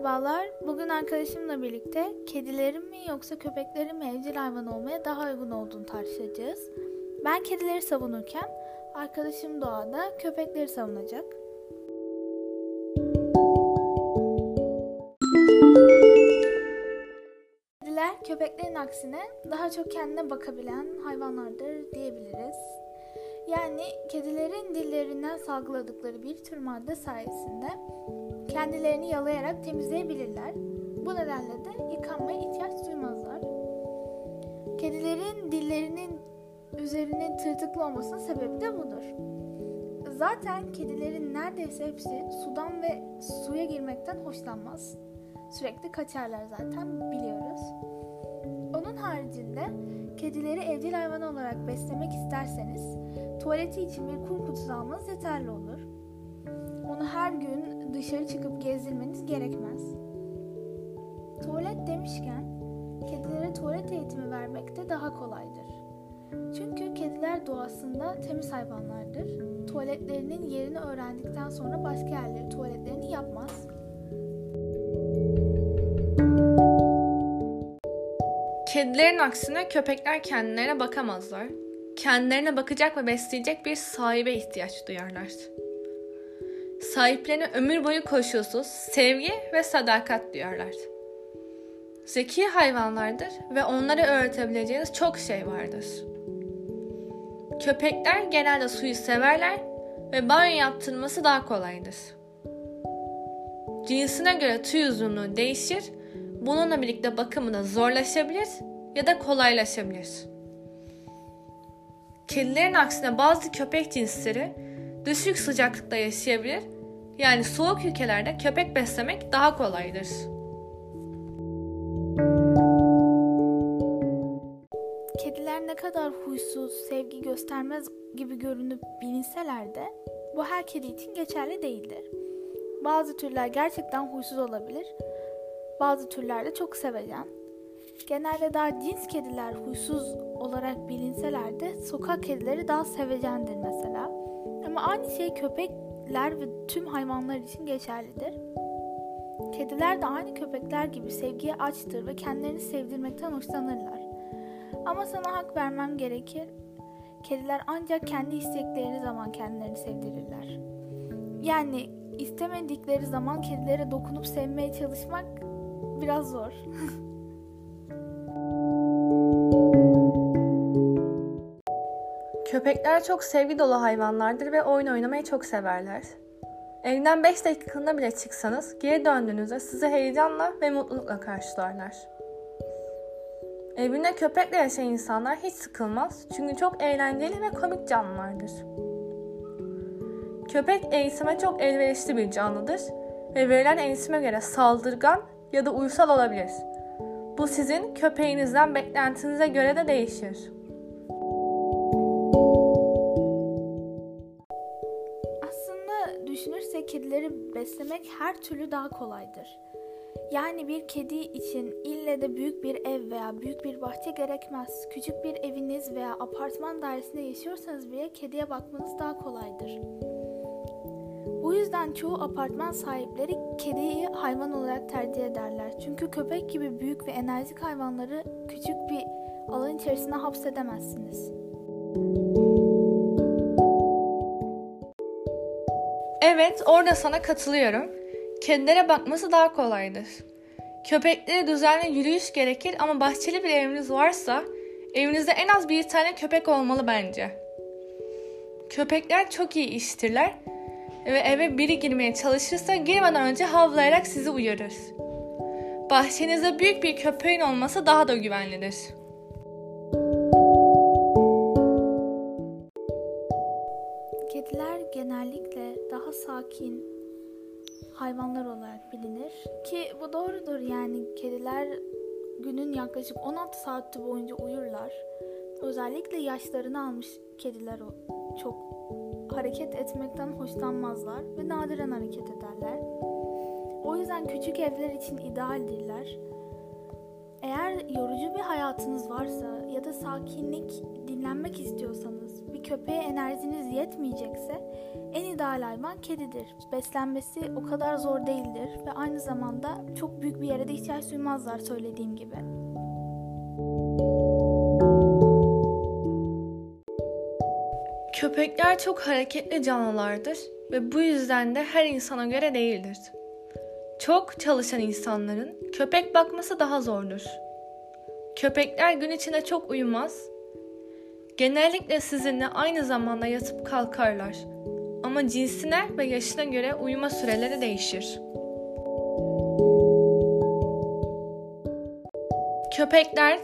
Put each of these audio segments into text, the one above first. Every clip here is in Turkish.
Merhabalar. Bugün arkadaşımla birlikte kedilerin mi yoksa köpeklerin mi evcil hayvan olmaya daha uygun olduğunu tartışacağız. Ben kedileri savunurken arkadaşım Doğa da köpekleri savunacak. Kediler köpeklerin aksine daha çok kendine bakabilen hayvanlardır diyebiliriz. Yani kedilerin dillerinden salgıladıkları bir tür madde sayesinde kendilerini yalayarak temizleyebilirler. Bu nedenle de yıkanmaya ihtiyaç duymazlar. Kedilerin dillerinin üzerinin tırtıklı olmasının sebebi de budur. Zaten kedilerin neredeyse hepsi sudan ve suya girmekten hoşlanmaz. Sürekli kaçarlar zaten biliyoruz. Onun haricinde kedileri evcil hayvan olarak beslemek isterseniz tuvaleti için bir kum kutusu almanız yeterli olur. Dışarı çıkıp gezdirmeniz gerekmez. Tuvalet demişken kedilere tuvalet eğitimi vermek de daha kolaydır. Çünkü kediler doğasında temiz hayvanlardır. Tuvaletlerinin yerini öğrendikten sonra başka yerleri tuvaletlerini yapmaz. Kedilerin aksine köpekler kendilerine bakamazlar. Kendilerine bakacak ve besleyecek bir sahibe ihtiyaç duyarlar. Sahiplerine ömür boyu koşulsuz sevgi ve sadakat duyarlar. Zeki hayvanlardır ve onlara öğretebileceğiniz çok şey vardır. Köpekler genelde suyu severler ve banyo yaptırması daha kolaydır. Cinsine göre tüy uzunluğu değişir, bununla birlikte bakımı da zorlaşabilir ya da kolaylaşabilir. Kedilerin aksine bazı köpek cinsleri düşük sıcaklıkta yaşayabilir. Yani soğuk ülkelerde köpek beslemek daha kolaydır. Kediler ne kadar huysuz, sevgi göstermez gibi görünüp bilinseler de bu her kedi için geçerli değildir. Bazı türler gerçekten huysuz olabilir. Bazı türler de çok sevecen. Genelde daha cins kediler huysuz olarak bilinseler de sokak kedileri daha sevecendir mesela. Ama aynı şey köpekler ve tüm hayvanlar için geçerlidir. Kediler de aynı köpekler gibi sevgiye açtır ve kendilerini sevdirmekten hoşlanırlar. Ama sana hak vermem gerekir. Kediler ancak kendi istekleri zaman kendilerini sevdirirler. Yani istemedikleri zaman kedilere dokunup sevmeye çalışmak biraz zor. Köpekler çok sevgi dolu hayvanlardır ve oyun oynamayı çok severler. Evden 5 dakikalığına bile çıksanız geri döndüğünüzde sizi heyecanla ve mutlulukla karşılarlar. Evinde köpekle yaşayan insanlar hiç sıkılmaz çünkü çok eğlenceli ve komik canlılardır. Köpek eğitime çok elverişli bir canlıdır ve verilen eğitime göre saldırgan ya da uysal olabilir. Bu sizin köpeğinizden beklentinize göre de değişir. Kedileri beslemek her türlü daha kolaydır. Yani bir kedi için ille de büyük bir ev veya büyük bir bahçe gerekmez. Küçük bir eviniz veya apartman dairesinde yaşıyorsanız bile kediye bakmanız daha kolaydır. Bu yüzden çoğu apartman sahipleri kediyi hayvan olarak tercih ederler. Çünkü köpek gibi büyük ve enerjik hayvanları küçük bir alan içerisine hapsedemezsiniz. Evet, orada sana katılıyorum. Kedilere bakması daha kolaydır. Köpeklere düzenli yürüyüş gerekir ama bahçeli bir eviniz varsa evinizde en az bir tane köpek olmalı bence. Köpekler çok iyi iştirler ve eve biri girmeye çalışırsa girmeden önce havlayarak sizi uyarır. Bahçenizde büyük bir köpeğin olması daha da güvenlidir. Hayvanlar olarak bilinir ki bu doğrudur yani kediler günün yaklaşık 16 saati boyunca uyurlar. Özellikle yaşlarını almış kediler çok hareket etmekten hoşlanmazlar ve nadiren hareket ederler. O yüzden küçük evler için idealdirler. Eğer yorucu bir hayatınız varsa ya da sakinlik, dinlenmek istiyorsanız köpeğe enerjiniz yetmeyecekse en ideal hayvan kedidir. Beslenmesi o kadar zor değildir ve aynı zamanda çok büyük bir yere de ihtiyaç duymazlar söylediğim gibi. Köpekler çok hareketli canlılardır ve bu yüzden de her insana göre değildir. Çok çalışan insanların köpek bakması daha zordur. Köpekler gün içinde çok uyumaz. Genellikle sizinle aynı zamanda yatıp kalkarlar. Ama cinsine ve yaşına göre uyuma süreleri değişir. Köpekler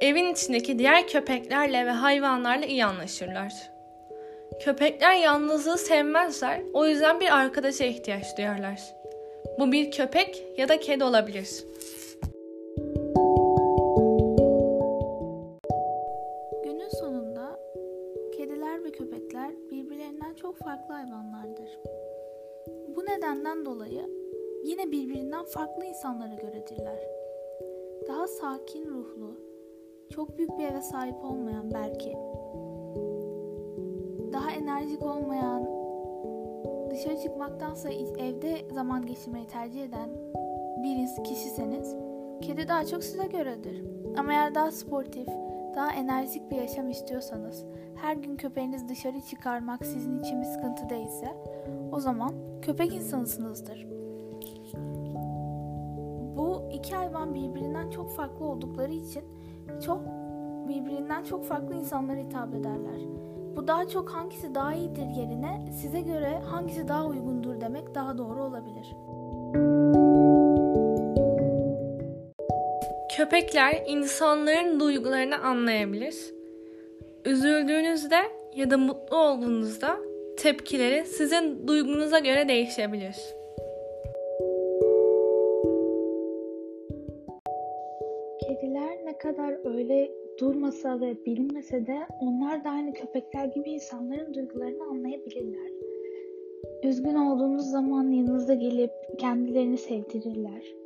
evin içindeki diğer köpeklerle ve hayvanlarla iyi anlaşırlar. Köpekler yalnızlığı sevmezler, o yüzden bir arkadaşa ihtiyaç duyarlar. Bu bir köpek ya da kedi olabilir. Hayvanlardır. Bu nedenden dolayı yine birbirinden farklı insanlara göredirler. Daha sakin ruhlu, çok büyük bir eve sahip olmayan belki, daha enerjik olmayan, dışarı çıkmaktansa evde zaman geçirmeyi tercih eden bir kişiseniz kedi daha çok size göredir. Ama eğer daha sportif, daha enerjik bir yaşam istiyorsanız, her gün köpeğiniz dışarı çıkarmak sizin için bir sıkıntı değilse, o zaman köpek insanısınızdır. Bu iki hayvan birbirinden çok farklı oldukları için çok birbirinden çok farklı insanlara hitap ederler. Bu daha çok hangisi daha iyidir yerine size göre hangisi daha uygundur demek daha doğru olabilir. Köpekler insanların duygularını anlayabilir. Üzüldüğünüzde ya da mutlu olduğunuzda tepkileri sizin duygunuza göre değişebilir. Kediler ne kadar öyle durmasa ve bilinmese de onlar da aynı köpekler gibi insanların duygularını anlayabilirler. Üzgün olduğunuz zaman yanınıza gelip kendilerini sevdirirler.